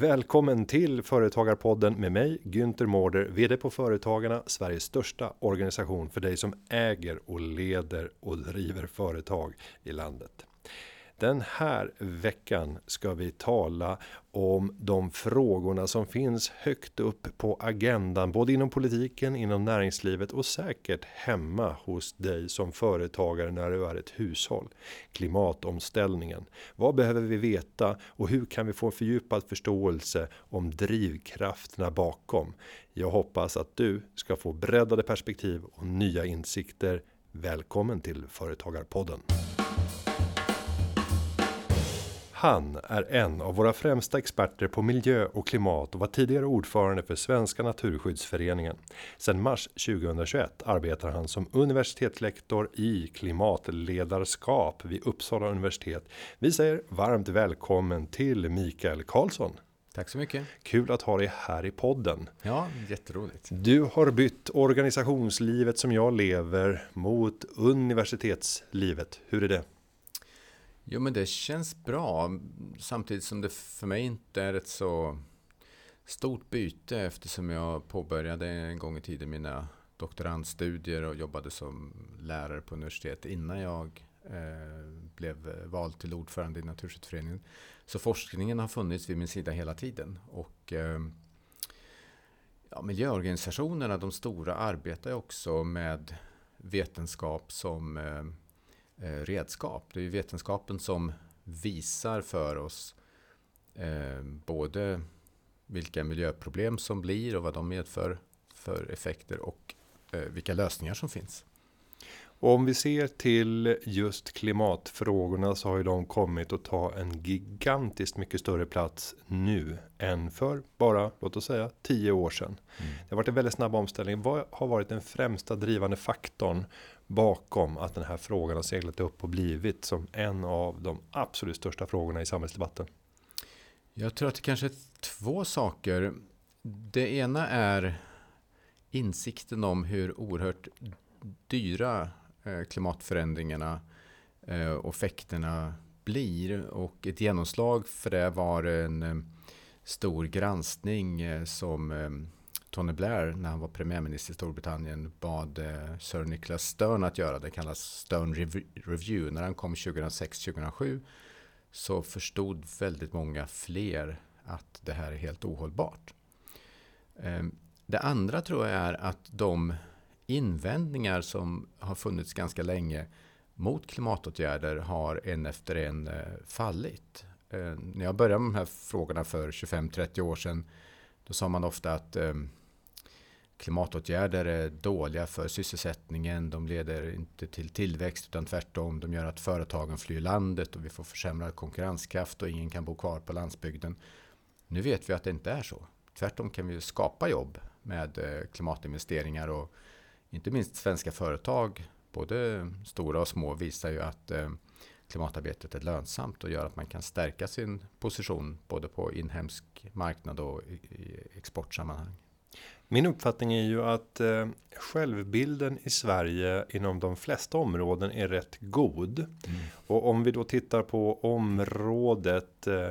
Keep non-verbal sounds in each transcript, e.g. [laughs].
Välkommen till Företagarpodden med mig Günther Mårder, VD på Företagarna, Sveriges största organisation för dig som äger och leder och driver företag i landet. Den här veckan ska vi tala om de frågorna som finns högt upp på agendan, både inom politiken, inom näringslivet och säkert hemma hos dig som företagare när du är ett hushåll. Klimatomställningen. Vad behöver vi veta och hur kan vi få en fördjupad förståelse om drivkrafterna bakom? Jag hoppas att du ska få breddade perspektiv och nya insikter. Välkommen till Företagarpodden. Han är en av våra främsta experter på miljö och klimat och var tidigare ordförande för Svenska Naturskyddsföreningen. Sedan mars 2021 arbetar han som universitetslektor i klimatledarskap vid Uppsala universitet. Vi säger varmt välkommen till Mikael Karlsson. Tack så mycket. Kul att ha dig här i podden. Ja, jätteroligt. Du har bytt organisationslivet som jag lever mot universitetslivet. Hur är det? Jo, men det känns bra. Samtidigt som det för mig inte är ett så stort byte eftersom jag påbörjade en gång i tiden mina doktorandstudier och jobbade som lärare på universitet innan jag eh, blev vald till ordförande i Naturskyddsföreningen. Så forskningen har funnits vid min sida hela tiden. Och eh, ja, miljöorganisationerna, de stora, arbetar också med vetenskap som eh, Eh, redskap. Det är ju vetenskapen som visar för oss eh, både vilka miljöproblem som blir och vad de medför för effekter och eh, vilka lösningar som finns. Och om vi ser till just klimatfrågorna så har ju de kommit att ta en gigantiskt mycket större plats nu än för bara låt oss säga tio år sedan. Mm. Det har varit en väldigt snabb omställning. Vad har varit den främsta drivande faktorn bakom att den här frågan har seglat upp och blivit som en av de absolut största frågorna i samhällsdebatten? Jag tror att det kanske är två saker. Det ena är insikten om hur oerhört dyra Eh, klimatförändringarna och effekterna blir. Och ett genomslag för det var en eh, stor granskning som Tony Blair när han var premiärminister i Storbritannien bad Sir Nicholas Stern att göra. Det kallas Stern Review. När han kom 2006-2007 så förstod väldigt många fler att det här är helt ohållbart. Ehm, det andra tror jag är att de invändningar som har funnits ganska länge mot klimatåtgärder har en efter en eh, fallit. Eh, när jag började med de här frågorna för 25-30 år sedan då sa man ofta att eh, klimatåtgärder är dåliga för sysselsättningen. De leder inte till tillväxt utan tvärtom. De gör att företagen flyr landet och vi får försämrad konkurrenskraft och ingen kan bo kvar på landsbygden. Nu vet vi att det inte är så. Tvärtom kan vi skapa jobb med klimatinvesteringar och inte minst svenska företag, både stora och små, visar ju att eh, klimatarbetet är lönsamt och gör att man kan stärka sin position både på inhemsk marknad och i exportsammanhang. Min uppfattning är ju att eh, självbilden i Sverige inom de flesta områden är rätt god. Mm. Och om vi då tittar på området eh, eh,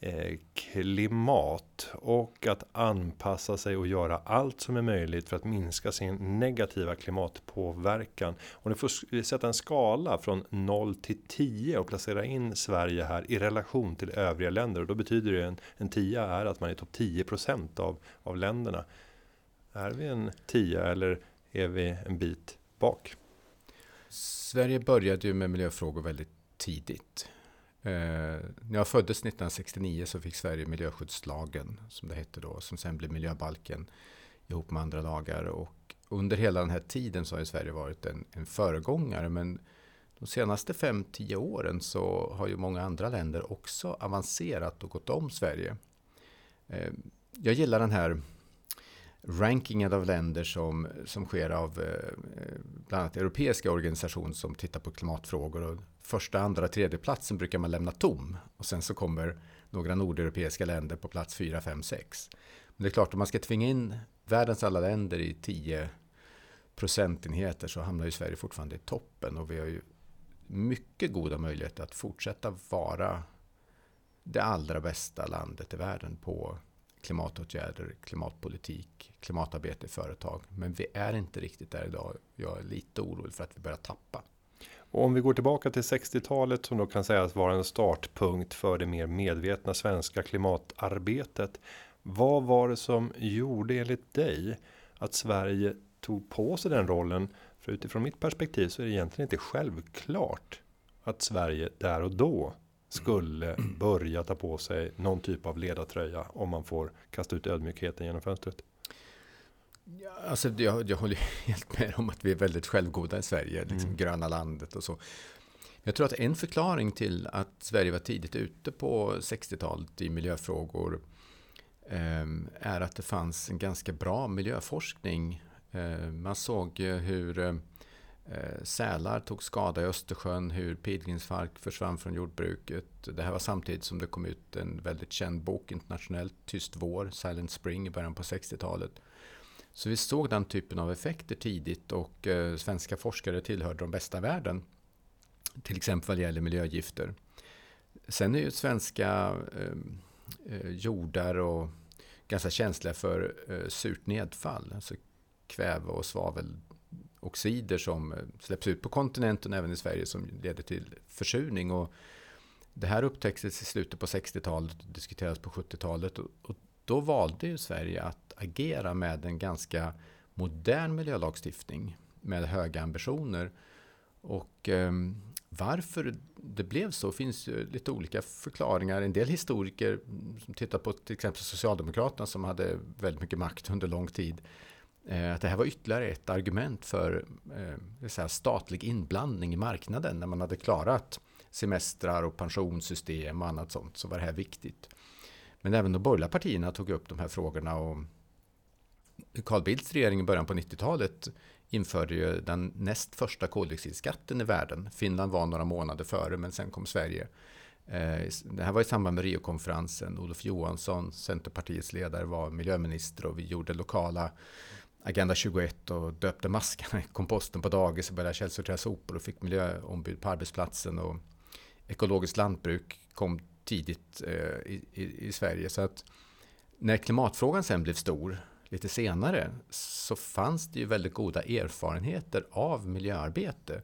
Eh, klimat och att anpassa sig och göra allt som är möjligt för att minska sin negativa klimatpåverkan. Om du får sätta en skala från 0 till 10 och placera in Sverige här i relation till övriga länder och då betyder det en, en 10 är att man är topp 10 av av länderna. Är vi en tia eller är vi en bit bak? Sverige började ju med miljöfrågor väldigt tidigt. Eh, när jag föddes 1969 så fick Sverige miljöskyddslagen som det hette då, som sen blev miljöbalken ihop med andra lagar. Och under hela den här tiden så har Sverige varit en, en föregångare. Men de senaste 5-10 åren så har ju många andra länder också avancerat och gått om Sverige. Eh, jag gillar den här rankingen av länder som, som sker av eh, bland annat europeiska organisationer som tittar på klimatfrågor. Och första, andra, tredje platsen brukar man lämna tom. Och sen så kommer några nordeuropeiska länder på plats 4, 5, 6. Men det är klart, om man ska tvinga in världens alla länder i 10 procentenheter så hamnar ju Sverige fortfarande i toppen. Och vi har ju mycket goda möjligheter att fortsätta vara det allra bästa landet i världen på klimatåtgärder, klimatpolitik, klimatarbete i företag. Men vi är inte riktigt där idag. Jag är lite orolig för att vi börjar tappa. Och om vi går tillbaka till 60-talet som då kan sägas vara en startpunkt för det mer medvetna svenska klimatarbetet. Vad var det som gjorde enligt dig att Sverige tog på sig den rollen? För utifrån mitt perspektiv så är det egentligen inte självklart att Sverige där och då skulle börja ta på sig någon typ av ledartröja om man får kasta ut ödmjukheten genom fönstret. Ja, alltså jag, jag håller [laughs] helt med om att vi är väldigt självgoda i Sverige, liksom mm. gröna landet och så. Jag tror att en förklaring till att Sverige var tidigt ute på 60-talet i miljöfrågor eh, är att det fanns en ganska bra miljöforskning. Eh, man såg hur eh, sälar tog skada i Östersjön, hur pilgrimsfalk försvann från jordbruket. Det här var samtidigt som det kom ut en väldigt känd bok internationellt, Tyst vår, Silent Spring i början på 60-talet. Så vi såg den typen av effekter tidigt och eh, svenska forskare tillhörde de bästa världen. Till exempel vad det gäller miljögifter. Sen är ju svenska ehm, eh, jordar och ganska känsliga för eh, surt nedfall, alltså kväve och svaveloxider som eh, släpps ut på kontinenten även i Sverige som leder till försurning. Och det här upptäcktes i slutet på 60-talet och diskuterades på 70-talet. Och, och då valde ju Sverige att agera med en ganska modern miljölagstiftning med höga ambitioner. Och eh, varför det blev så finns ju lite olika förklaringar. En del historiker som tittar på till exempel Socialdemokraterna som hade väldigt mycket makt under lång tid. Eh, att det här var ytterligare ett argument för eh, säga, statlig inblandning i marknaden. När man hade klarat semestrar och pensionssystem och annat sånt så var det här viktigt. Men även de borgerliga partierna tog upp de här frågorna. Och Carl Bildts regering i början på 90-talet införde ju den näst första koldioxidskatten i världen. Finland var några månader före, men sen kom Sverige. Eh, det här var i samband med Riokonferensen. Olof Johansson, Centerpartiets ledare, var miljöminister och vi gjorde lokala Agenda 21 och döpte maskarna i komposten på dagis och började källsortera sopor och fick miljöombud på arbetsplatsen. Och ekologiskt lantbruk kom tidigt eh, i, i, i, Sverige. Så att när klimatfrågan sen blev stor lite senare så fanns det ju väldigt goda erfarenheter av miljöarbete.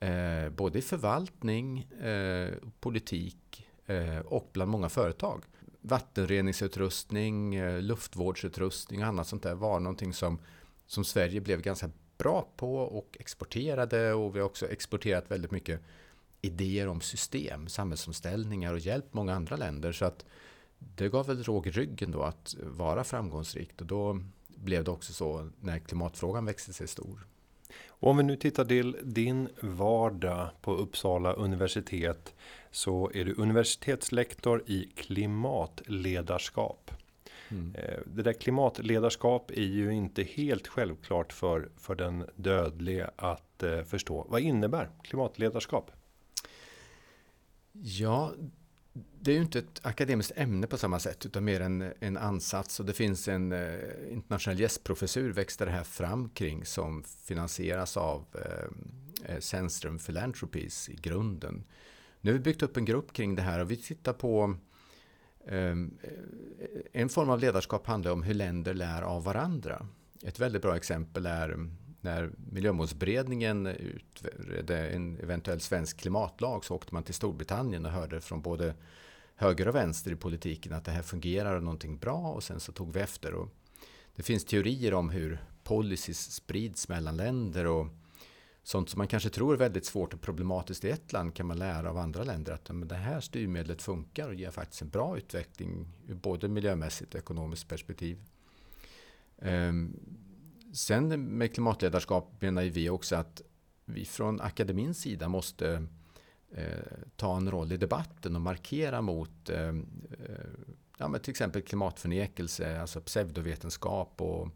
Eh, både i förvaltning, eh, politik eh, och bland många företag. Vattenreningsutrustning, eh, luftvårdsutrustning och annat sånt där var någonting som, som Sverige blev ganska bra på och exporterade och vi har också exporterat väldigt mycket idéer om system, samhällsomställningar och hjälpt många andra länder. Så att det gav väl råg i ryggen då att vara framgångsrikt och då blev det också så när klimatfrågan växte sig stor. Och om vi nu tittar till din vardag på Uppsala universitet så är du universitetslektor i klimatledarskap. Mm. Eh, det där klimatledarskap är ju inte helt självklart för, för den dödliga att eh, förstå. Vad innebär klimatledarskap? Ja, det är ju inte ett akademiskt ämne på samma sätt utan mer en, en ansats och det finns en eh, internationell gästprofessur växte det här fram kring som finansieras av eh, eh Sennström Philanthropies i grunden. Nu har vi byggt upp en grupp kring det här och vi tittar på ehm, eh, en form av ledarskap handlar om hur länder lär av varandra. Ett väldigt bra exempel är när Miljömålsberedningen utredde en eventuell svensk klimatlag så åkte man till Storbritannien och hörde från både höger och vänster i politiken att det här fungerar och någonting bra och sen så tog vi efter. Och det finns teorier om hur policies sprids mellan länder och sånt som man kanske tror är väldigt svårt och problematiskt i ett land kan man lära av andra länder att men det här styrmedlet funkar och ger faktiskt en bra utveckling ur både miljömässigt och ekonomiskt perspektiv. Ehm, Sen med klimatledarskap menar vi också att vi från akademins sida måste eh, ta en roll i debatten och markera mot eh, eh ja, men till exempel klimatförnekelse, alltså pseudovetenskap och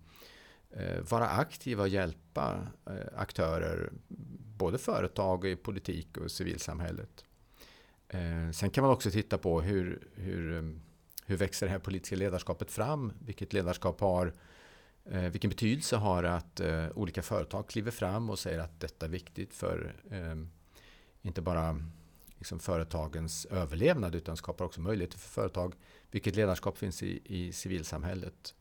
eh, vara aktiva och hjälpa eh, aktörer, både företag, i politik och civilsamhället. Eh, sen kan man också titta på hur, hur, hur växer det här politiska ledarskapet fram? Vilket ledarskap har Eh, vilken betydelse har det att eh, olika företag kliver fram och säger att detta är viktigt för eh, inte bara liksom företagens överlevnad utan skapar också möjligheter för företag. Vilket ledarskap finns i, i civilsamhället?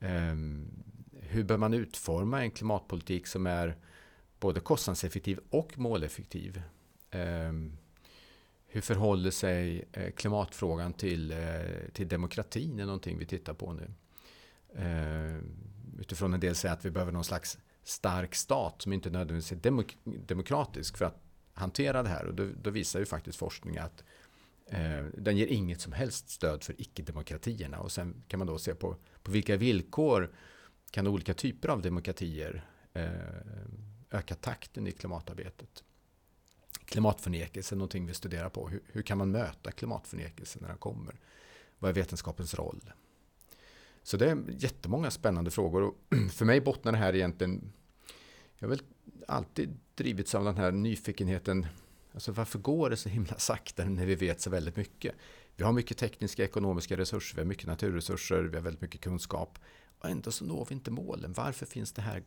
Ehm, hur bör man utforma en klimatpolitik som är både kostnadseffektiv och måleffektiv? Ehm, hur förhåller sig eh, klimatfrågan till, eh, till demokratin? är någonting vi tittar på nu eh, utifrån en del säger att vi behöver någon slags stark stat som inte nödvändigtvis är demok demokratisk för att hantera det här. Och då, då visar ju faktiskt forskning att eh, den ger inget som helst stöd för icke-demokratierna. Och sen kan man då se på, på vilka villkor kan olika typer av demokratier eh, öka takten i klimatarbetet. Klimatförnekelse är någonting vi studerar på. Hur, hur kan man möta klimatförnekelse när den kommer? Vad är vetenskapens roll? Så det är jättemånga spännande frågor. Och [clears throat] för mig bottnar det här egentligen... Jag har väl alltid drivits av den här nyfikenheten. Alltså varför går det så himla sakta när vi vet så väldigt mycket? Vi har mycket tekniska ekonomiska resurser, vi har mycket naturresurser, vi har väldigt mycket kunskap. Och ändå så når vi inte målen. Varför finns det här,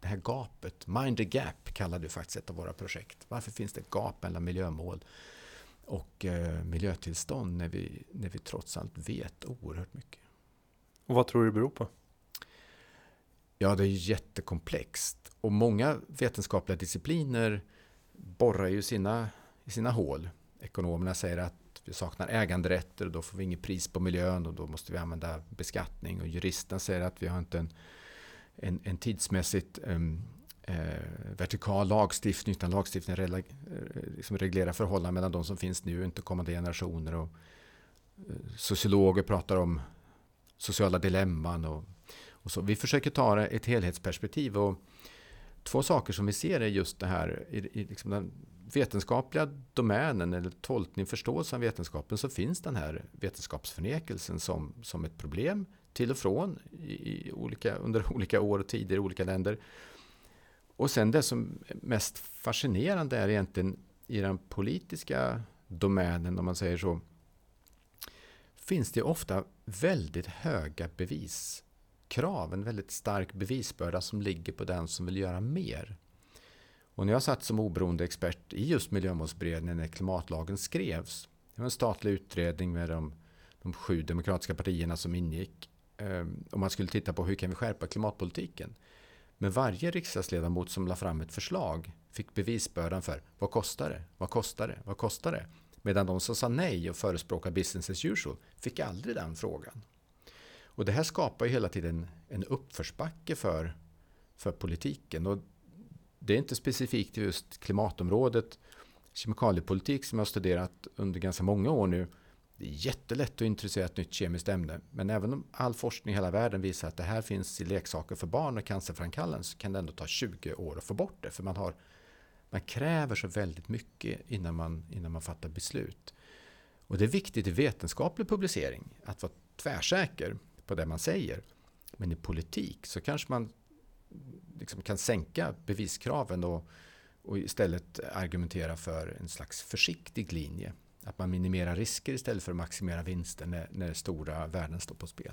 det här gapet? Mind the gap kallar du faktiskt ett av våra projekt. Varför finns det ett gap mellan miljömål och eh, miljötillstånd när vi, när vi trots allt vet oerhört mycket? Och vad tror du det beror på? Ja, det är jättekomplext. Och många vetenskapliga discipliner borrar ju sina, i sina hål. Ekonomerna säger att vi saknar äganderätter och då får vi inget pris på miljön och då måste vi använda beskattning. Och juristerna säger att vi har inte en, en, en tidsmässigt um, eh, vertikal lagstiftning utan lagstiftning rela, eh, liksom reglerar förhållanden mellan de som finns nu och inte kommande generationer. Och, eh, sociologer pratar om sociala dilemman och, och så. Vi försöker ta ett helhetsperspektiv och två saker som vi ser är just det här i, i liksom den vetenskapliga domänen eller tolkning, förståelse av vetenskapen så finns den här vetenskapsförnekelsen som, som ett problem till och från i, i olika, under [laughs] olika år och tider i olika länder. Och sen det som är mest fascinerande är egentligen i den politiska domänen, om man säger så, finns det ofta väldigt höga beviskrav, en väldigt stark bevisbörda som ligger på den som vill göra mer. Och när jag satt som oberoende expert i just miljömålsberedningen när klimatlagen skrevs, det var en statlig utredning med de, de sju demokratiska partierna som ingick, om och man skulle titta på hur kan vi skärpa klimatpolitiken. Men varje riksdagsledamot som la fram ett förslag fick bevisbördan för vad kostar det, vad kostar det, vad kostar det? Medan de som sa nej och förespråkade business as usual fick aldrig den frågan. Och det här skapar ju hela tiden en uppförsbacke för, för politiken. Och det är inte specifikt just klimatområdet. Kemikaliepolitik som jag har studerat under ganska många år nu. Det är jättelätt att introducera ett nytt kemiskt ämne. Men även om all forskning i hela världen visar att det här finns i leksaker för barn och cancerframkallande så kan det ändå ta 20 år att få bort det. För man har man kräver så väldigt mycket innan man, innan man fattar beslut. Och det är viktigt i vetenskaplig publicering att vara tvärsäker på det man säger. Men i politik så kanske man liksom kan sänka beviskraven och, och istället argumentera för en slags försiktig linje. Att man minimerar risker istället för att maximera vinster när, när stora värden står på spel.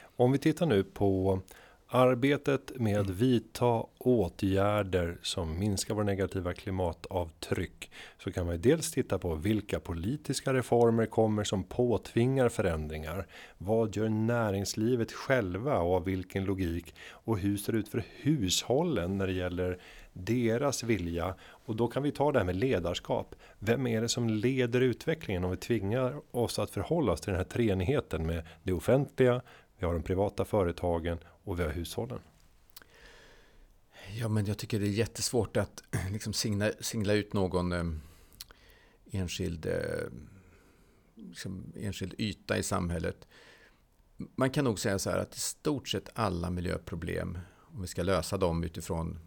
Om vi tittar nu på Arbetet med att vidta åtgärder som minskar vår negativa klimatavtryck så kan man ju dels titta på vilka politiska reformer kommer som påtvingar förändringar. Vad gör näringslivet själva och av vilken logik och hur ser det ut för hushållen när det gäller deras vilja och då kan vi ta det här med ledarskap. Vem är det som leder utvecklingen om vi tvingar oss att förhålla oss till den här treenigheten med det offentliga, vi har de privata företagen och vi har hushållen. Ja, men jag tycker det är jättesvårt att [clears throat] liksom singla, singla ut någon eh, enskild, eh, liksom enskild yta i samhället. Man kan nog säga så här att i stort sett alla miljöproblem, om vi ska lösa dem utifrån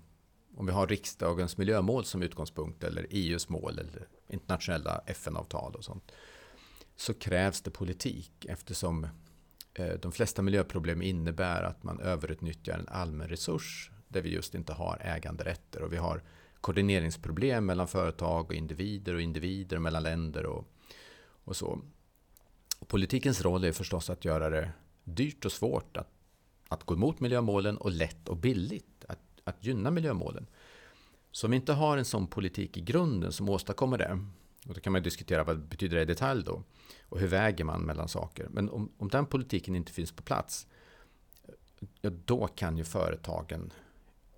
om vi har riksdagens miljömål som utgångspunkt eller EUs mål eller internationella FN-avtal och sånt så krävs det politik eftersom Eh, de flesta miljöproblem innebär att man överutnyttjar en allmän resurs där vi just inte har äganderätter och vi har koordineringsproblem mellan företag och individer och individer mellan länder och, och så. Och politikens roll är förstås att göra det dyrt och svårt att, att gå emot miljömålen och lätt och billigt att, att gynna miljömålen. Så om vi inte har en sån politik i grunden som åstadkommer det, och då kan man diskutera vad det betyder det i detalj då? Och hur väger man mellan saker? Men om, om den politiken inte finns på plats, ja, då kan ju företagen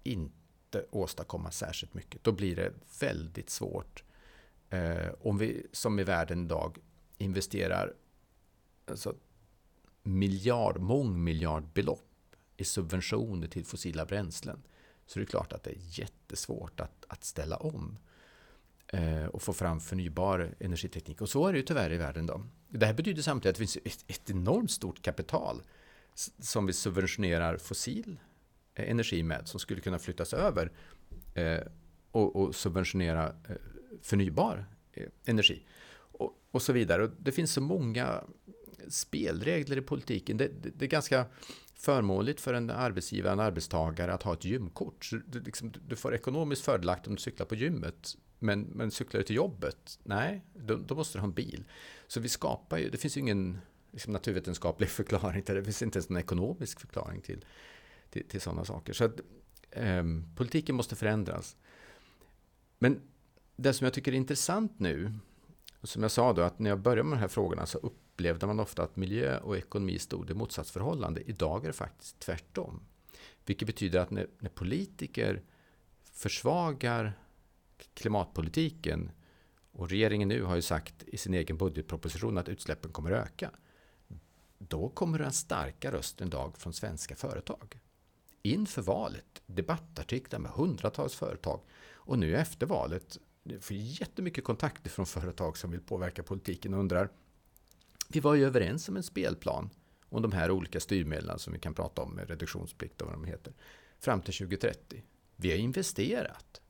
inte åstadkomma särskilt mycket. Då blir det väldigt svårt. Eh, om vi, som i världen idag, investerar alltså, miljard, mångmiljardbelopp i subventioner till fossila bränslen så det är klart att det är jättesvårt att, att ställa om eh, Eh, och få fram förnybar energiteknik. Och så är det ju tyvärr i världen. Då. Det här betyder samtidigt att det finns ett, ett enormt stort kapital som vi subventionerar fossil eh, energi med, som skulle kunna flyttas över eh, och, och, subventionera eh, förnybar eh, energi. Och, och, så vidare. Och det finns så många spelregler i politiken. Det, det, det är ganska förmånligt för en arbetsgivare, en arbetstagare att ha ett gymkort. Du, liksom, du får ekonomiskt fördelaktigt om du cyklar på gymmet. Men, men cyklar du till jobbet? Nej, då, då, måste du ha en bil. Så vi skapar ju, det finns ju ingen liksom, naturvetenskaplig [laughs] förklaring till det. Det finns inte ens en ekonomisk förklaring till, till, till sådana saker. Så att, eh, politiken måste förändras. Men det som jag tycker är intressant nu, som jag sa då, att när jag började med de här frågorna så upplevde man ofta att miljö och ekonomi stod i motsatsförhållande. Idag är det faktiskt tvärtom. Vilket betyder att när, när politiker försvagar klimatpolitiken och regeringen nu har ju sagt i sin egen budgetproposition att utsläppen kommer att öka. Då kommer det en starka röst en dag från svenska företag. Inför valet, debattartiklar med hundratals företag och nu efter valet får jättemycket kontakter från företag som vill påverka politiken och undrar vi var ju överens om en spelplan om de här olika styrmedlen som vi kan prata om med reduktionsplikt och vad de heter. Fram till 2030. Vi har investerat.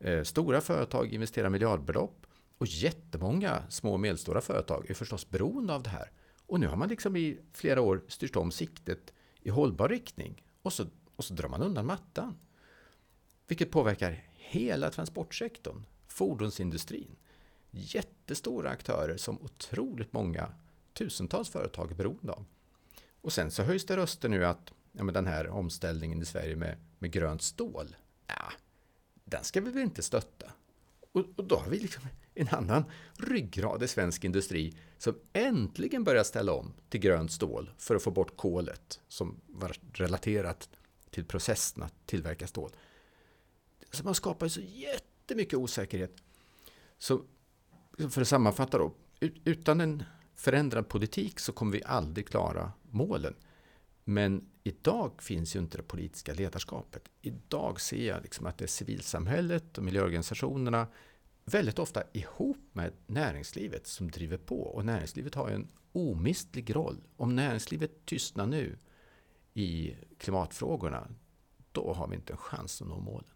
Eh, stora företag investerar miljardbelopp och jättemånga små och medelstora företag är förstås beroende av det här. Och nu har man liksom i flera år styrt om siktet i hållbar riktning och så, och så drar man undan mattan. Vilket påverkar hela transportsektorn, fordonsindustrin, jättestora aktörer som otroligt många tusentals företag är beroende av. Och sen så höjs det röster nu att ja, men den här omställningen i Sverige med, med grönt stål, ja, den ska vi väl inte stötta. Och, och då har vi liksom en annan ryggrad i svensk industri som äntligen börjar ställa om till grönt stål för att få bort kolet som var relaterat till processen att tillverka stål. Så man skapar så jättemycket osäkerhet. Så för att sammanfatta då, utan en förändrad politik så kommer vi aldrig klara målen. Men idag finns ju inte det politiska ledarskapet. Idag ser jag liksom att det är civilsamhället och miljöorganisationerna väldigt ofta ihop med näringslivet som driver på. Och näringslivet har en omistlig roll. Om näringslivet tystnar nu i klimatfrågorna, då har vi inte en chans att nå målen.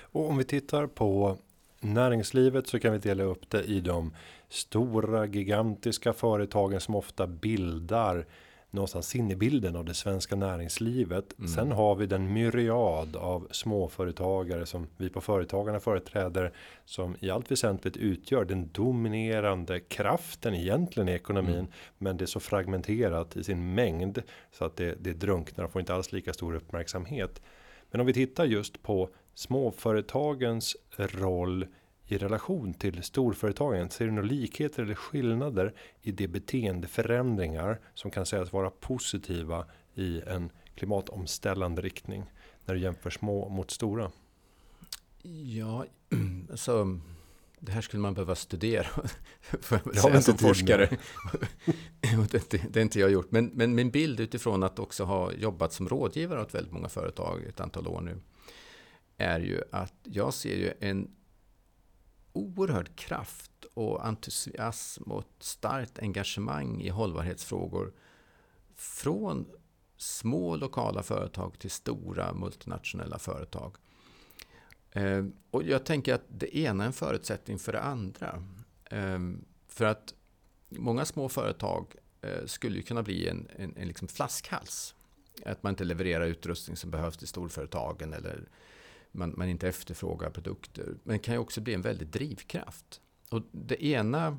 Och om vi tittar på näringslivet så kan vi dela upp det i de stora gigantiska företagen som ofta bildar någonstans sinnebilden av det svenska näringslivet. Mm. Sen har vi den myriad av småföretagare som vi på Företagarna företräder som i allt väsentligt utgör den dominerande kraften egentligen i ekonomin. Mm. Men det är så fragmenterat i sin mängd så att det, det drunknar och får inte alls lika stor uppmärksamhet. Men om vi tittar just på småföretagens roll i relation till storföretagen? Ser du några likheter eller skillnader i de beteendeförändringar som kan sägas vara positiva i en klimatomställande riktning när du jämför små mot stora? Ja, [clears throat] alltså det här skulle man behöva studera [laughs] för att säga som forskare. [laughs] det, det, det är inte jag gjort. Men, men min bild utifrån att också ha jobbat som rådgivare åt väldigt många företag ett antal år nu är ju att jag ser ju en oerhörd kraft och entusiasm och ett starkt engagemang i hållbarhetsfrågor från små lokala företag till stora multinationella företag. Ehm, och jag tänker att det ena är en förutsättning för det andra. Ehm, för att många små företag eh, skulle kunna bli en, en, en liksom flaskhals. Att man inte levererar utrustning som behövs till storföretagen eller man, man inte efterfrågar produkter. Men det kan ju också bli en väldig drivkraft. Och det ena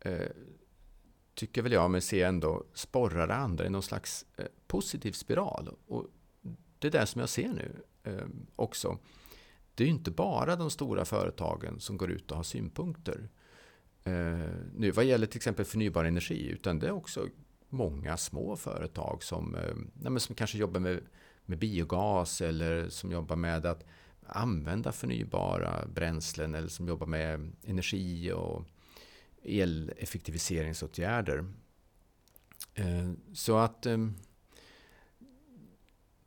eh, tycker väl jag mig se ändå sporrar det andra i någon slags eh, positiv spiral. Och det är det som jag ser nu eh, också. Det är ju inte bara de stora företagen som går ut och har synpunkter. eh, nu vad gäller till exempel förnybar energi, utan det är också många små företag som, eh, som kanske jobbar med, med biogas eller som jobbar med att använda förnybara bränslen eller som jobbar med energi och eleffektiviseringsåtgärder. Eh, så att eh,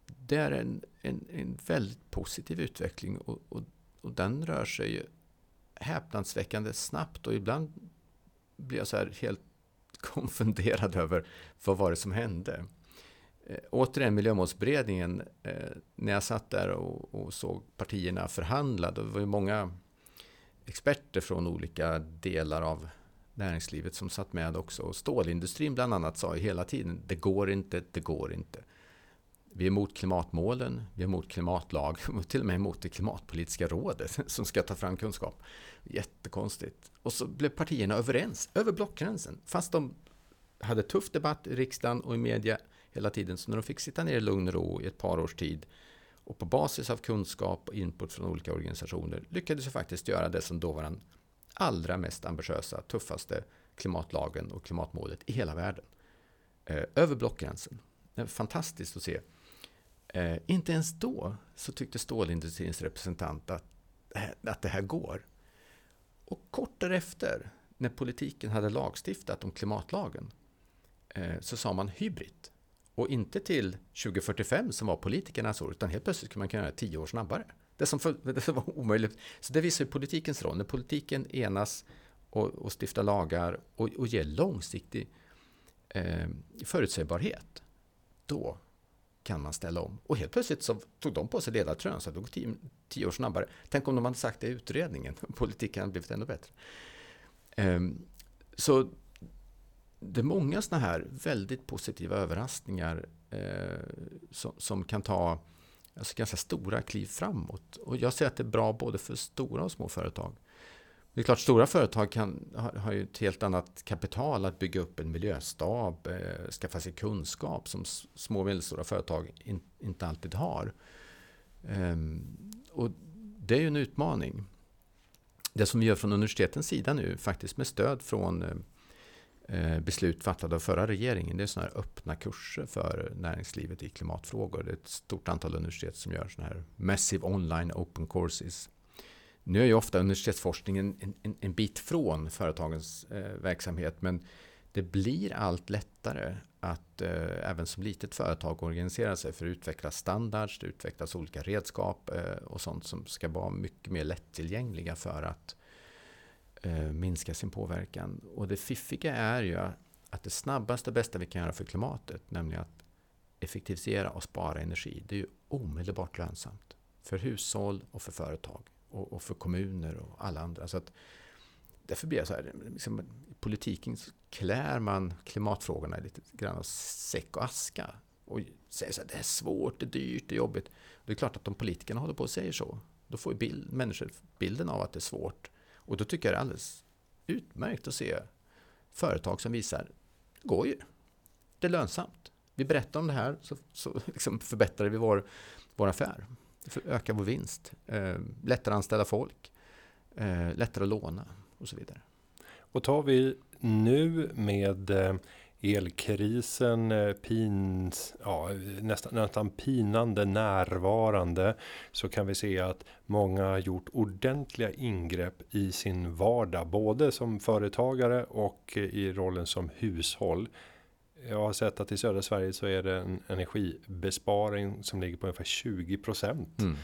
det är en, en, en väldigt positiv utveckling och, och, och den rör sig häpnadsväckande snabbt och ibland blir jag så här helt [laughs] konfunderad över vad var det som hände. Eh, återigen Miljömålsberedningen, eh, när jag satt där och, och såg partierna förhandla, då var det många experter från olika delar av näringslivet som satt med också. Och stålindustrin bland annat sa ju hela tiden, det går inte, det går inte. Vi är emot klimatmålen, vi är emot klimatlag [laughs] och till och med emot det klimatpolitiska rådet [laughs] som ska ta fram kunskap. Jättekonstigt. Och så blev partierna överens över blockgränsen, fast de hade tuff debatt i riksdagen och i media hela tiden. Så när de fick sitta ner i lugn och ro i ett par års tid och på basis av kunskap och input från olika organisationer lyckades vi faktiskt göra det som då var den allra mest ambitiösa, tuffaste klimatlagen och klimatmålet i hela världen. Eh, över blockgränsen. Det är fantastiskt att se. Eh, inte ens då så tyckte stålindustrins representant att, eh, att det här går. Och kort därefter, när politiken hade lagstiftat om klimatlagen, så sa man hybrid. Och inte till 2045 som var politikernas år, utan helt plötsligt kunde man kunna göra det tio år snabbare. Det som, för, [laughs] det som var omöjligt. Så det visar ju politikens roll. När politiken enas och, och stiftar lagar och, och ger långsiktig eh, förutsägbarhet, då kan man ställa om. Och helt plötsligt så tog de på sig ledartröjan så det går tio, tio år snabbare. Tänk om de hade sagt det i utredningen. [laughs] Politiken hade blivit ännu bättre. Eh, så det är många sådana här väldigt positiva överraskningar eh, som, som, kan ta alltså, ganska stora kliv framåt. Och jag ser att det är bra både för stora och små företag. Det är klart, stora företag kan, har, har ju ett helt annat kapital att bygga upp en miljöstab, eh, skaffa sig kunskap som små och medelstora företag in, inte alltid har. Eh, och det är ju en utmaning. Det som vi gör från universitetens sida nu, faktiskt med stöd från Eh, Eh, beslut fattade av förra regeringen. Det är sådana här öppna kurser för näringslivet i klimatfrågor. Det är ett stort antal universitet som gör sådana här Massive Online Open Courses. Nu är ju ofta universitetsforskningen en, en, en bit från företagens eh, verksamhet men det blir allt lättare att eh, även som litet företag organisera sig för att utveckla standards, det utvecklas olika redskap eh, och sånt som ska vara mycket mer lättillgängliga för att eh, minska sin påverkan. Och det fiffiga är ju att det snabbaste och bästa vi kan göra för klimatet, nämligen att effektivisera och spara energi, det är ju omedelbart lönsamt. För hushåll och för företag och, och för kommuner och alla andra. Så att, därför blir jag så här, liksom, i politiken klär man klimatfrågorna lite grann av säck och aska. Och säger så här, det är svårt, det är dyrt, det är jobbigt. Det är klart att om politikerna håller på och säger så, då får ju bild, människor bilden av att det är svårt. Och då tycker jag det är alldeles utmärkt att se företag som visar, det går ju. Det är lönsamt. Vi berättar om det här så, så [laughs] liksom förbättrar vi vår, vår affär. Ökar vår vinst. Eh, lättare att anställa folk. Eh, lättare att låna och så vidare. Och tar vi nu med eh, elkrisen eh, pins, ja, nästan, nästan pinande närvarande så kan vi se att många har gjort ordentliga ingrepp i sin vardag, både som företagare och i rollen som hushåll. Jag har sett att i södra Sverige så är det en energibesparing som ligger på ungefär 20 procent. Mm.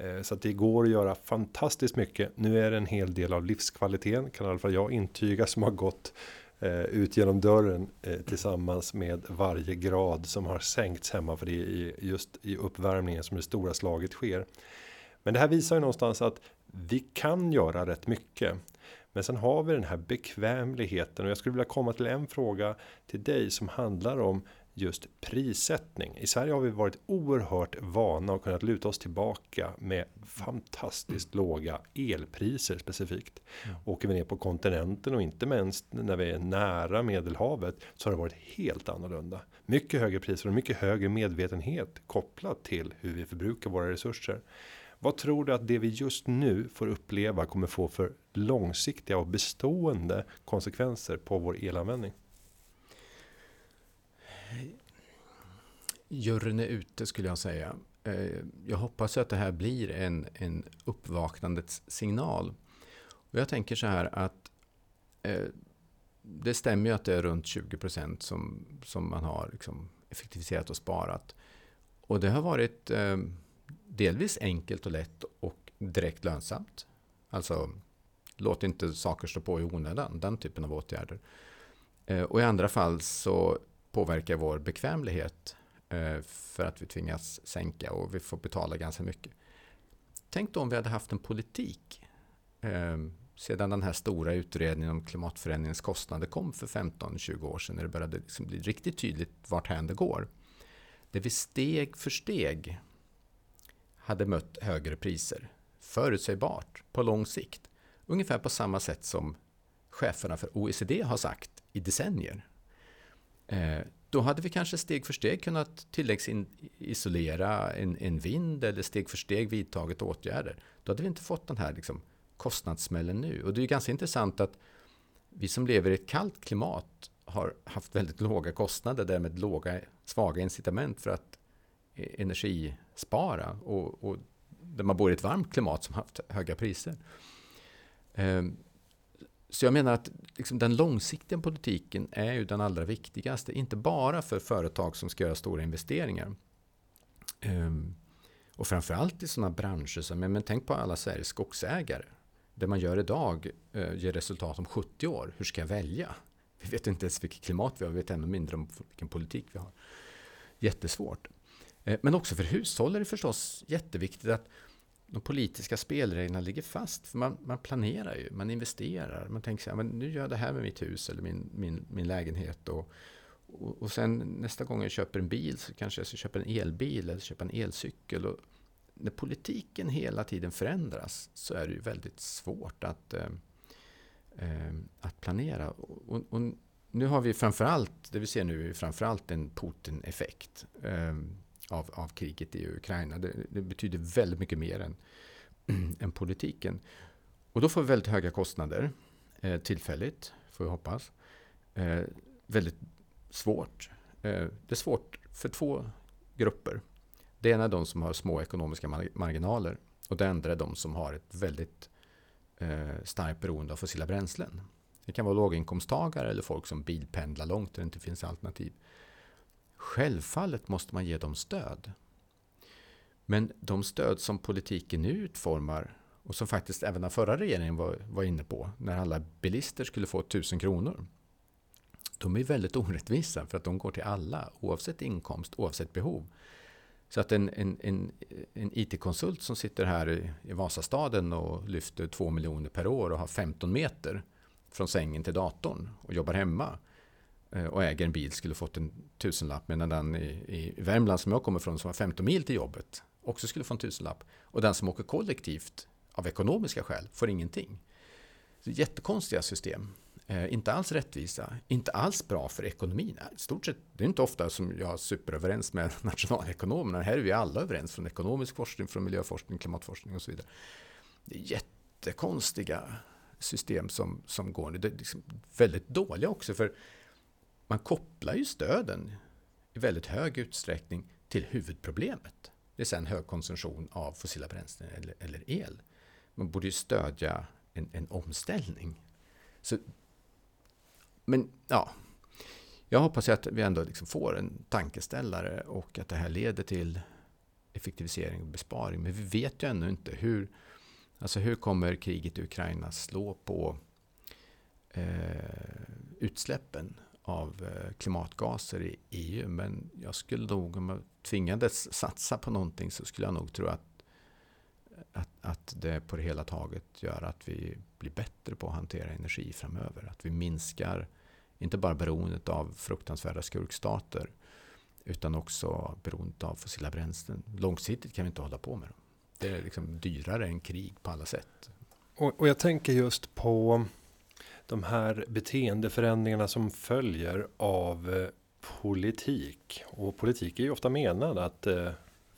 Eh, så att det går att göra fantastiskt mycket. Nu är det en hel del av livskvaliteten kan i alla fall jag intyga som har gått eh, ut genom dörren eh, tillsammans med varje grad som har sänkts hemma för det är just i uppvärmningen som det stora slaget sker. Men det här visar ju någonstans att vi kan göra rätt mycket. Men sen har vi den här bekvämligheten och jag skulle vilja komma till en fråga till dig som handlar om just prissättning. I Sverige har vi varit oerhört vana och kunnat luta oss tillbaka med fantastiskt mm. låga elpriser specifikt. Mm. Åker vi ner på kontinenten och inte minst när vi är nära medelhavet så har det varit helt annorlunda. Mycket högre priser och mycket högre medvetenhet kopplat till hur vi förbrukar våra resurser. Vad tror du att det vi just nu får uppleva kommer få för långsiktiga och bestående konsekvenser på vår elanvändning? Juryn är ute skulle jag säga. Eh, jag hoppas att det här blir en, en uppvaknandets signal. Och jag tänker så här att eh, det stämmer ju att det är runt 20 procent som, som man har liksom effektiviserat och sparat. Och det har varit eh, delvis enkelt och lätt och direkt lönsamt. Alltså, låt inte saker stå på i onödan, den typen av åtgärder. Eh, och i andra fall så påverkar vår bekvämlighet eh, för att vi tvingas sänka och vi får betala ganska mycket. Tänk då om vi hade haft en politik eh, sedan den här stora utredningen om klimatförändringens kostnader kom för 15-20 år sedan när det började liksom bli riktigt tydligt vart hän det går. Där vi steg för steg hade mött högre priser. Förutsägbart, på lång sikt. Ungefär på samma sätt som cheferna för OECD har sagt i decennier. Eh, då hade vi kanske steg för steg kunnat tilläggsisolera en, en vind eller steg för steg vidtagit åtgärder. Då hade vi inte fått den här liksom, kostnadssmällen nu. Och det är ganska intressant att vi som lever i ett kallt klimat har haft väldigt låga kostnader, därmed låga, svaga incitament för att e-, energispara. Och, och där man bor i ett varmt klimat som haft höga priser. Ehm, så jag menar att liksom den långsiktiga politiken är ju den allra viktigaste. Inte bara för företag som ska göra stora investeringar. Um, och framförallt i sådana branscher som, men, men tänk på alla Sveriges skogsägare. Det man gör idag uh, ger resultat om 70 år. Hur ska jag välja? Vi vet inte ens vilket klimat vi har, vi vet ännu mindre om vilken politik vi har. Jättesvårt. Uh, men också för hushåll är det förstås jätteviktigt att de politiska spelreglerna ligger fast. För man, man, planerar ju, man investerar. Man tänker sig här, men nu gör jag det här med mitt hus eller min, min, min lägenhet. Och, och, och, sen nästa gång jag köper en bil så kanske jag ska köpa en elbil eller köpa en elcykel. Och när politiken hela tiden förändras så är det ju väldigt svårt att, eh, eh, att planera. Och, och, nu har vi framförallt, det vi ser nu är framförallt en Putin-effekt. Eh, av, av kriget i Ukraina. Det, det betyder väldigt mycket mer än, [clears throat] än politiken. Och då får vi väldigt höga kostnader eh, tillfälligt, får vi hoppas. Eh, väldigt svårt. Eh, det är svårt för två grupper. Det ena är de som har små ekonomiska marginaler och det andra är de som har ett väldigt eh, starkt beroende av fossila bränslen. Det kan vara låginkomsttagare eller folk som bilpendlar långt där det inte finns alternativ. Självfallet måste man ge dem stöd. Men de stöd som politiken nu utformar och som faktiskt även den förra regeringen var, var inne på när alla bilister skulle få 1000 kronor. De är väldigt [laughs] orättvisa för att de går till alla oavsett inkomst, oavsett behov. Så att en, en, en, en IT-konsult som sitter här i, i Vasastaden och lyfter 2 miljoner per år och har 15 meter från sängen till datorn och jobbar hemma Eh, och äger en bil skulle fått en tusenlapp medan den i, i Värmland som jag kommer från som har 15 mil till jobbet också skulle få en tusenlapp. Och den som åker kollektivt av ekonomiska skäl får ingenting. Så jättekonstiga system. Eh, inte alls rättvisa, inte alls bra för ekonomin. I stort sett, det är inte ofta som jag är superöverens med [laughs] nationalekonomerna. Här är vi alla överens från ekonomisk forskning, från miljöforskning, klimatforskning och så vidare. Det är jättekonstiga system som, som går. Det är liksom väldigt dåliga också för man kopplar ju stöden i väldigt hög utsträckning till huvudproblemet. Det är sen hög konsumtion av fossila bränslen eller, eller el. Man borde ju stödja en, en omställning. Så, men ja, jag hoppas att vi ändå liksom får en tankeställare och att det här leder till effektivisering och besparing. Men vi vet ju ännu inte hur, alltså hur kommer kriget i Ukraina slå på eh, utsläppen av eh, klimatgaser i EU. Men jag skulle nog, om jag tvingades satsa på någonting så skulle jag nog tro att, att, att det på det hela taget gör att vi blir bättre på att hantera energi framöver. Att vi minskar inte bara beroendet av fruktansvärda skurkstater utan också beroendet av fossila bränslen. Långsiktigt kan vi inte hålla på med dem. Det är liksom dyrare än krig på alla sätt. Och, och jag tänker just på de här beteendeförändringarna som följer av eh, politik. Och politik är ju ofta menad att eh,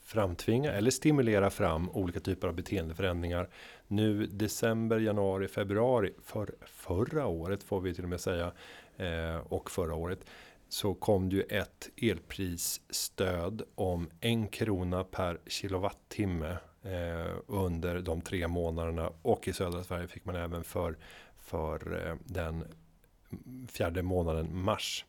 framtvinga eller stimulera fram olika typer av beteendeförändringar. Nu december, januari, februari för förra året får vi till och med säga eh, och förra året så kom det ju ett elprisstöd om en krona per kilowattimme under de tre månaderna och i södra Sverige fick man även för för eh, den fjärde månaden mars.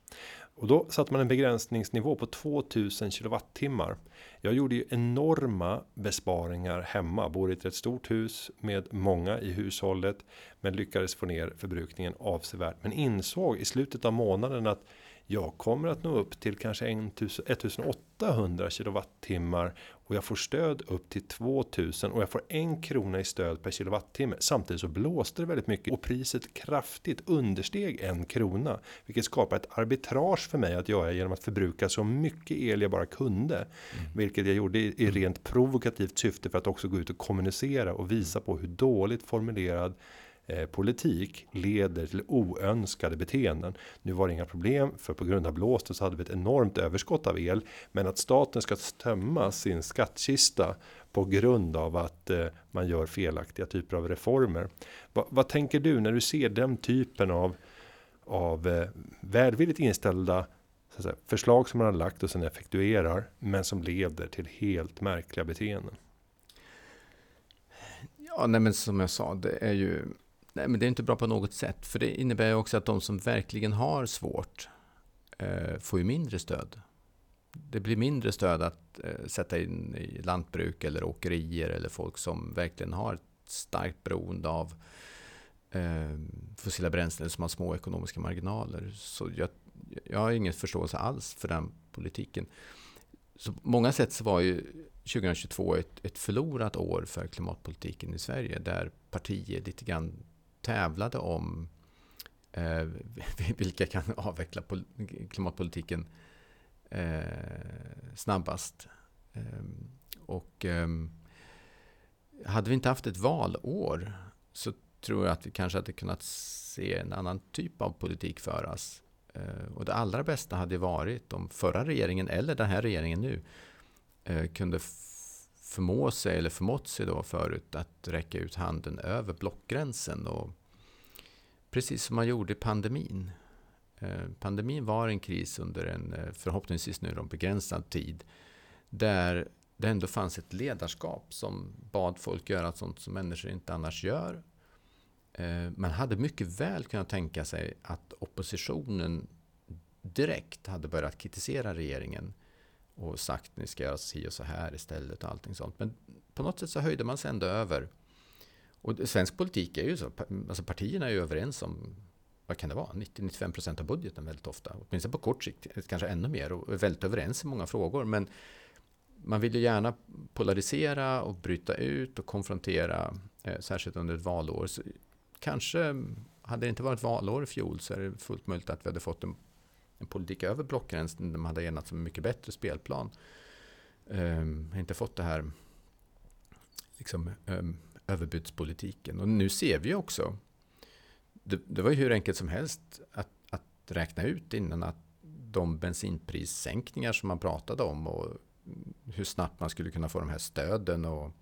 Och då satte man en begränsningsnivå på 2000 kilowattimmar. Jag gjorde ju enorma besparingar hemma, bor i ett rätt stort hus med många i hushållet, men lyckades få ner förbrukningen avsevärt. Men insåg i slutet av månaden att jag kommer att nå upp till kanske 1800 kilowattimmar och jag får stöd upp till 2000 och jag får en krona i stöd per kilowattimme. Samtidigt så blåste det väldigt mycket och priset kraftigt understeg en krona, vilket skapar ett arbitrage för mig att göra genom att förbruka så mycket el jag bara kunde, mm. vilket jag gjorde i, i rent provokativt syfte för att också gå ut och kommunicera och visa på hur dåligt formulerad Eh, politik leder till oönskade beteenden. Nu var det inga problem för på grund av blåsten så hade vi ett enormt överskott av el. Men att staten ska tömma sin skattkista på grund av att eh, man gör felaktiga typer av reformer. Va, vad tänker du när du ser den typen av av eh, välvilligt inställda säga, förslag som man har lagt och sen effektuerar, men som leder till helt märkliga beteenden. Ja, nej, men som jag sa, det är ju Nej, men det är inte bra på något sätt. För det innebär ju också att de som verkligen har svårt eh, får ju mindre stöd. Det blir mindre stöd att eh, sätta in i lantbruk eller åkerier eller folk som verkligen har ett starkt beroende av eh, fossila bränslen som har små ekonomiska marginaler. Så jag, jag har ingen förståelse alls för den politiken. Så på många sätt så var ju 2022 ett, ett förlorat år för klimatpolitiken i Sverige där partier lite grann tävlade om eh, [laughs] vilka kan avveckla klimatpolitiken eh, snabbast. Eh, och ehm, hade vi inte haft ett valår så tror jag att vi kanske hade kunnat se en annan typ av politik föras. Eh, och det allra bästa hade varit om förra regeringen eller den här regeringen nu eh, kunde förmå sig, eller förmått sig då förut, att räcka ut handen över blockgränsen. Och precis som man gjorde i pandemin. Eh, pandemin var en kris under en eh, förhoppningsvis nu begränsad tid. Där det ändå fanns ett ledarskap som bad folk göra sånt som människor inte annars gör. Eh, man hade mycket väl kunnat tänka sig att oppositionen direkt hade börjat kritisera regeringen och sagt ni ska göra si och så här istället och allting sånt. Men på något sätt så höjde man sig ändå över. Och svensk politik är ju så, alltså partierna är ju överens om, vad kan det vara, 90-95% av budgeten väldigt ofta. Åtminstone på kort sikt, eh, kanske ännu mer och är väldigt överens i många frågor. Men man vill ju gärna polarisera och bryta ut och konfrontera, eh, särskilt under ett valår. Så kanske hade det inte varit valår i fjol så är det fullt möjligt att vi hade fått en en politik över blockgränsen. De hade enats om en mycket bättre spelplan. Um, inte fått det här liksom, um, överbudspolitiken. Och nu ser vi också, det, det, var ju hur enkelt som helst att, att räkna ut innan att de bensinprissänkningar som man pratade om och hur snabbt man skulle kunna få de här stöden. Och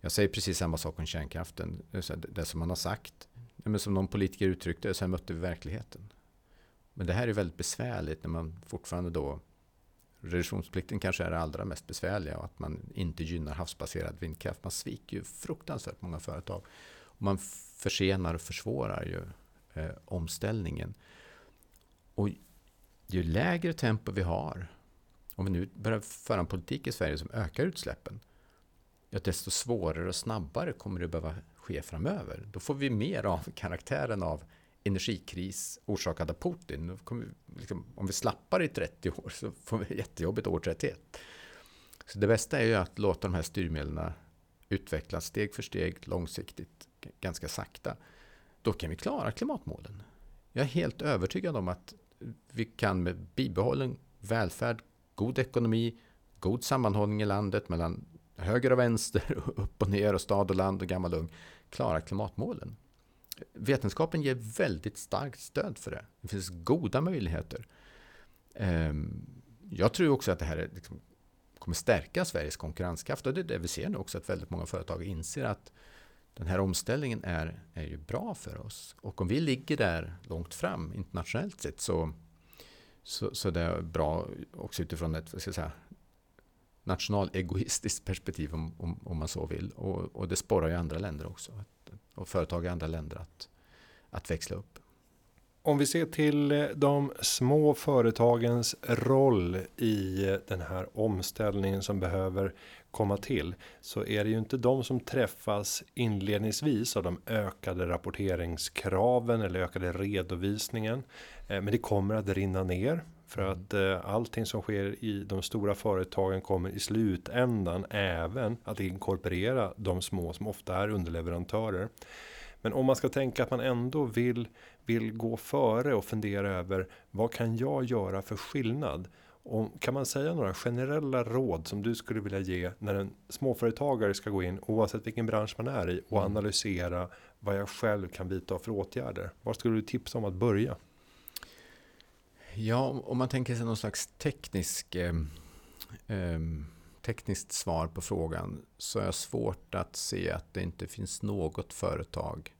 jag säger precis samma sak om kärnkraften. Det som man har sagt, men som någon politiker uttryckte det, sen mötte vi verkligheten. Men det här är väldigt besvärligt när man fortfarande då Reduktionsplikten kanske är det allra mest besvärliga och att man inte gynnar havsbaserad vindkraft. Man sviker ju fruktansvärt många företag. Och man försenar och försvårar ju eh, omställningen. Och ju lägre tempo vi har, om vi nu börjar föra en politik i Sverige som ökar utsläppen, ja, desto svårare och snabbare kommer det behöva ske framöver. Då får vi mer av karaktären av energikris orsakad av Putin. Liksom, om vi slappar i 30 år så får vi jättejobbigt år 31. Så det bästa är ju att låta de här styrmedlen utvecklas steg för steg, långsiktigt, ganska sakta. Då kan vi klara klimatmålen. Jag är helt övertygad om att vi kan med bibehållen välfärd, god ekonomi, god sammanhållning i landet mellan höger och vänster, [laughs] upp och ner och stad och land och gammal och ung, klara klimatmålen vetenskapen ger väldigt starkt stöd för det. Det finns goda möjligheter. Ehm, jag tror också att det här liksom kommer stärka Sveriges konkurrenskraft. Och det är det vi ser nu också, att väldigt många företag inser att den här omställningen är, är ju bra för oss. Och om vi ligger där långt fram internationellt sett så, så, så det är bra också utifrån ett vad ska jag säga, nationalegoistiskt perspektiv om, om, om, man så vill. Och, och det sporrar ju andra länder också. Och företag i andra länder att, att växla upp. Om vi ser till eh, de små företagens roll i eh, den här omställningen som behöver komma till så är det ju inte de som träffas inledningsvis av de ökade rapporteringskraven eller ökade redovisningen. Eh, men det kommer att rinna ner för mm. att allting som sker i de stora företagen kommer i slutändan även att inkorporera de små som ofta är underleverantörer. Men om man ska tänka att man ändå vill, vill gå före och fundera över vad kan jag göra för skillnad? Och kan man säga några generella råd som du skulle vilja ge när en småföretagare ska gå in oavsett vilken bransch man är i och mm. analysera vad jag själv kan vidta för åtgärder? Vad skulle du tipsa om att börja? Ja, om man tänker sig någon slags teknisk eh, eh, tekniskt svar på frågan så är jag svårt att se att det inte finns något företag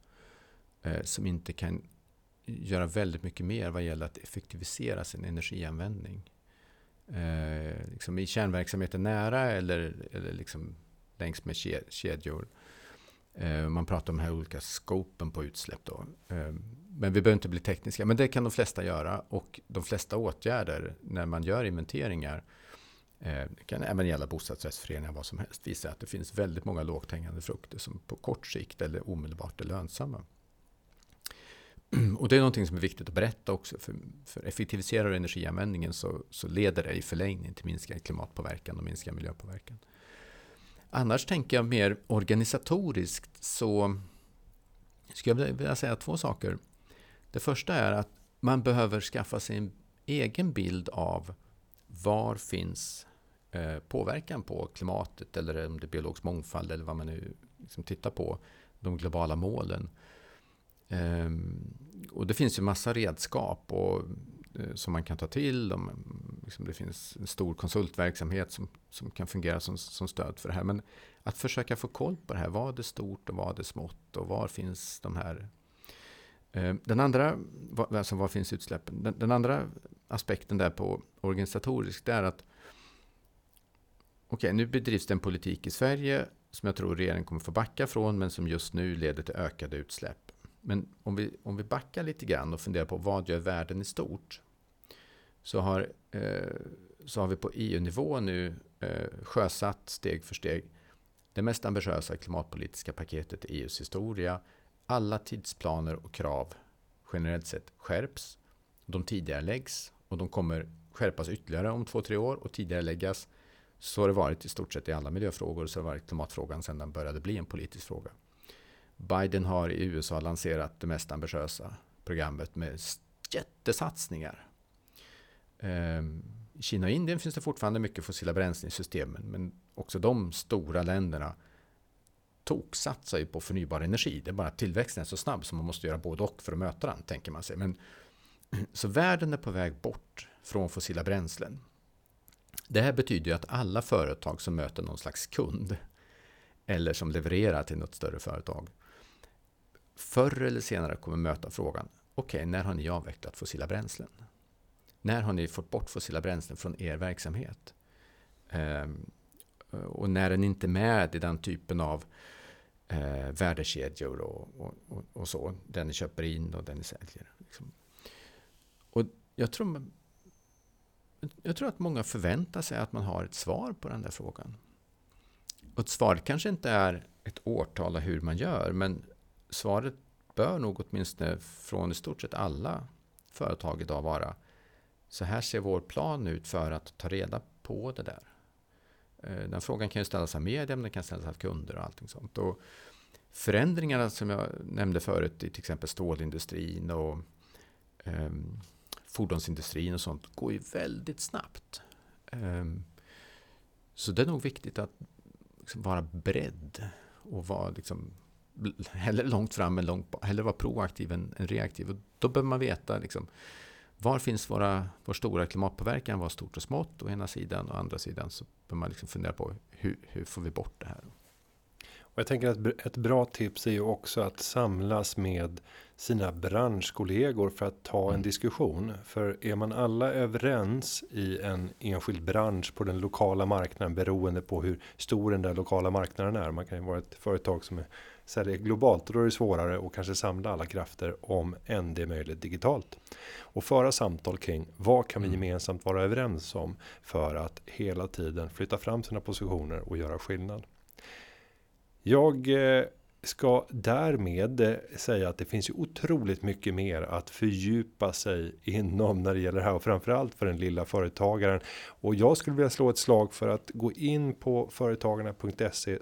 eh, som inte kan göra väldigt mycket mer vad gäller att effektivisera sin energianvändning. Eh, liksom I kärnverksamheten nära eller, eller liksom längs med kedjor. Eh, man pratar om de här olika skopen på utsläpp. Då. Ehm, men vi behöver inte bli tekniska, men det kan de flesta göra. Och de flesta åtgärder när man gör inventeringar det kan även gälla bostadsrättsföreningar, vad som helst. Visar att det finns väldigt många lågt hängande frukter som på kort sikt eller omedelbart är lönsamma. Och det är någonting som är viktigt att berätta också. För, för effektiviserar du energianvändningen så, så leder det i förlängningen till minskad klimatpåverkan och minskad miljöpåverkan. Annars tänker jag mer organisatoriskt så skulle jag vilja säga två saker. Det första är att man behöver skaffa sig en egen bild av var finns Eh, påverkan på klimatet eller om det är biologisk mångfald eller vad man nu liksom tittar på, de globala målen. Ehm, och det finns ju massa redskap och, eh, som man kan ta till. De, liksom det finns en stor konsultverksamhet som, som kan fungera som, som stöd för det här. Men att försöka få koll på det här. Vad är stort och vad är smått och var finns de här Eh, den andra, alltså var finns utsläppen? Den, den andra aspekten där på organisatoriskt, är att okej, nu bedrivs det en politik i Sverige som jag tror regeringen kommer få backa från, men som just nu leder till ökade utsläpp. Men om vi, om vi backar lite grann och funderar på vad gör världen i stort? Så har, eh, så har vi på EU-nivå nu eh, sjösatt steg för steg det mest ambitiösa klimatpolitiska paketet i EUs historia. Alla tidsplaner och krav generellt sett skärps. De tidigare läggs och de kommer skärpas ytterligare om två, tre år och tidigare läggas så har det varit i stort sett i alla miljöfrågor. Så har det varit klimatfrågan sedan den började bli en politisk fråga. Biden har i USA lanserat det mest ambitiösa programmet med jättesatsningar. Ehm, I Kina och Indien finns det fortfarande mycket fossila bränslen i systemen. Men också de stora länderna toksatsar ju på förnybar energi. Det är bara att tillväxten är så snabb så man måste göra både och för att möta den, tänker man sig. Men, [clears throat] så världen är på väg bort från fossila bränslen. Det här betyder ju att alla företag som möter någon slags kund eller som levererar till något större företag förr eller senare kommer möta frågan Okej, okay, när har ni avvecklat fossila bränslen? När har ni fått bort fossila bränslen från er verksamhet? Ehm, Eh, och när den inte är med i den typen av eh, värdekedjor och, och, och, och, så, Den ni köper in och den ni säljer. Liksom. Och jag tror jag tror att många förväntar sig att man har ett svar på den där frågan. Och svaret kanske inte är ett årtal av hur man gör, men svaret bör nog åtminstone från i stort sett alla företag idag vara så här ser vår plan ut för att ta reda på det där. Eh, den frågan kan ju ställas av media, men den kan ställas av kunder och allting sånt. Och förändringarna som jag nämnde förut i till exempel stålindustrin och eh, fordonsindustrin och sånt går ju väldigt snabbt. Eh, så det är nog viktigt att liksom vara beredd och vara liksom hellre långt fram än långt bak. Hellre vara proaktiv än, reaktiv. Och då behöver man veta liksom, var finns våra, vår stora klimatpåverkan, vad stort och smått å ena sidan och andra sidan så bör man liksom fundera på hur, hur får vi bort det här? Och jag tänker att ett bra tips är ju också att samlas med sina branschkollegor för att ta en mm. diskussion. För är man alla överens i en enskild bransch på den lokala marknaden beroende på hur stor den där lokala marknaden är. Man kan ju vara ett företag som är säljer globalt och då är det svårare att kanske samla alla krafter om än det är möjligt digitalt. Och föra samtal kring vad kan vi mm. gemensamt vara överens om för att hela tiden flytta fram sina positioner och göra skillnad. Jag eh, ska därmed säga att det finns ju otroligt mycket mer att fördjupa sig inom när det gäller det här och framförallt för den lilla företagaren. Och jag skulle vilja slå ett slag för att gå in på företagarna.se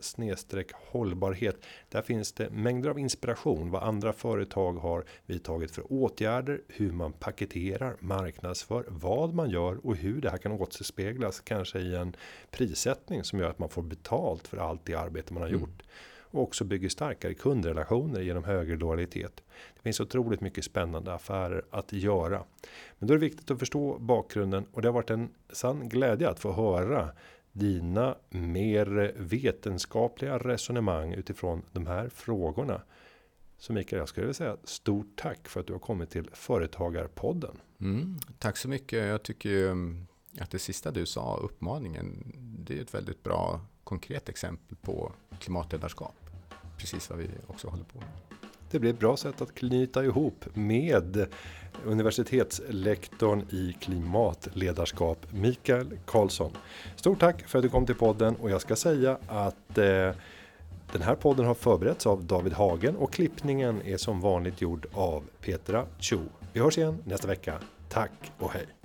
hållbarhet. Där finns det mängder av inspiration vad andra företag har vidtagit för åtgärder, hur man paketerar, marknadsför, vad man gör och hur det här kan återspeglas kanske i en prissättning som gör att man får betalt för allt det arbete man har mm och också bygger starkare kundrelationer genom högre lojalitet. Det finns otroligt mycket spännande affärer att göra. Men då är det viktigt att förstå bakgrunden och det har varit en sann glädje att få höra dina mer vetenskapliga resonemang utifrån de här frågorna. Så Mikael, jag skulle vilja säga stort tack för att du har kommit till Företagarpodden. Mm, tack så mycket. Jag tycker ju mm, att det sista du sa, uppmaningen, det är ett väldigt bra konkret exempel på klimatledarskap. Precis vad vi också håller på med. Det blir ett bra sätt att knyta ihop med universitetslektorn i klimatledarskap Mikael Karlsson. Stort tack för att du kom till podden och jag ska säga att eh, den här podden har förberetts av David Hagen och klippningen är som vanligt gjord av Petra Cho. Vi hörs igen nästa vecka. Tack och hej!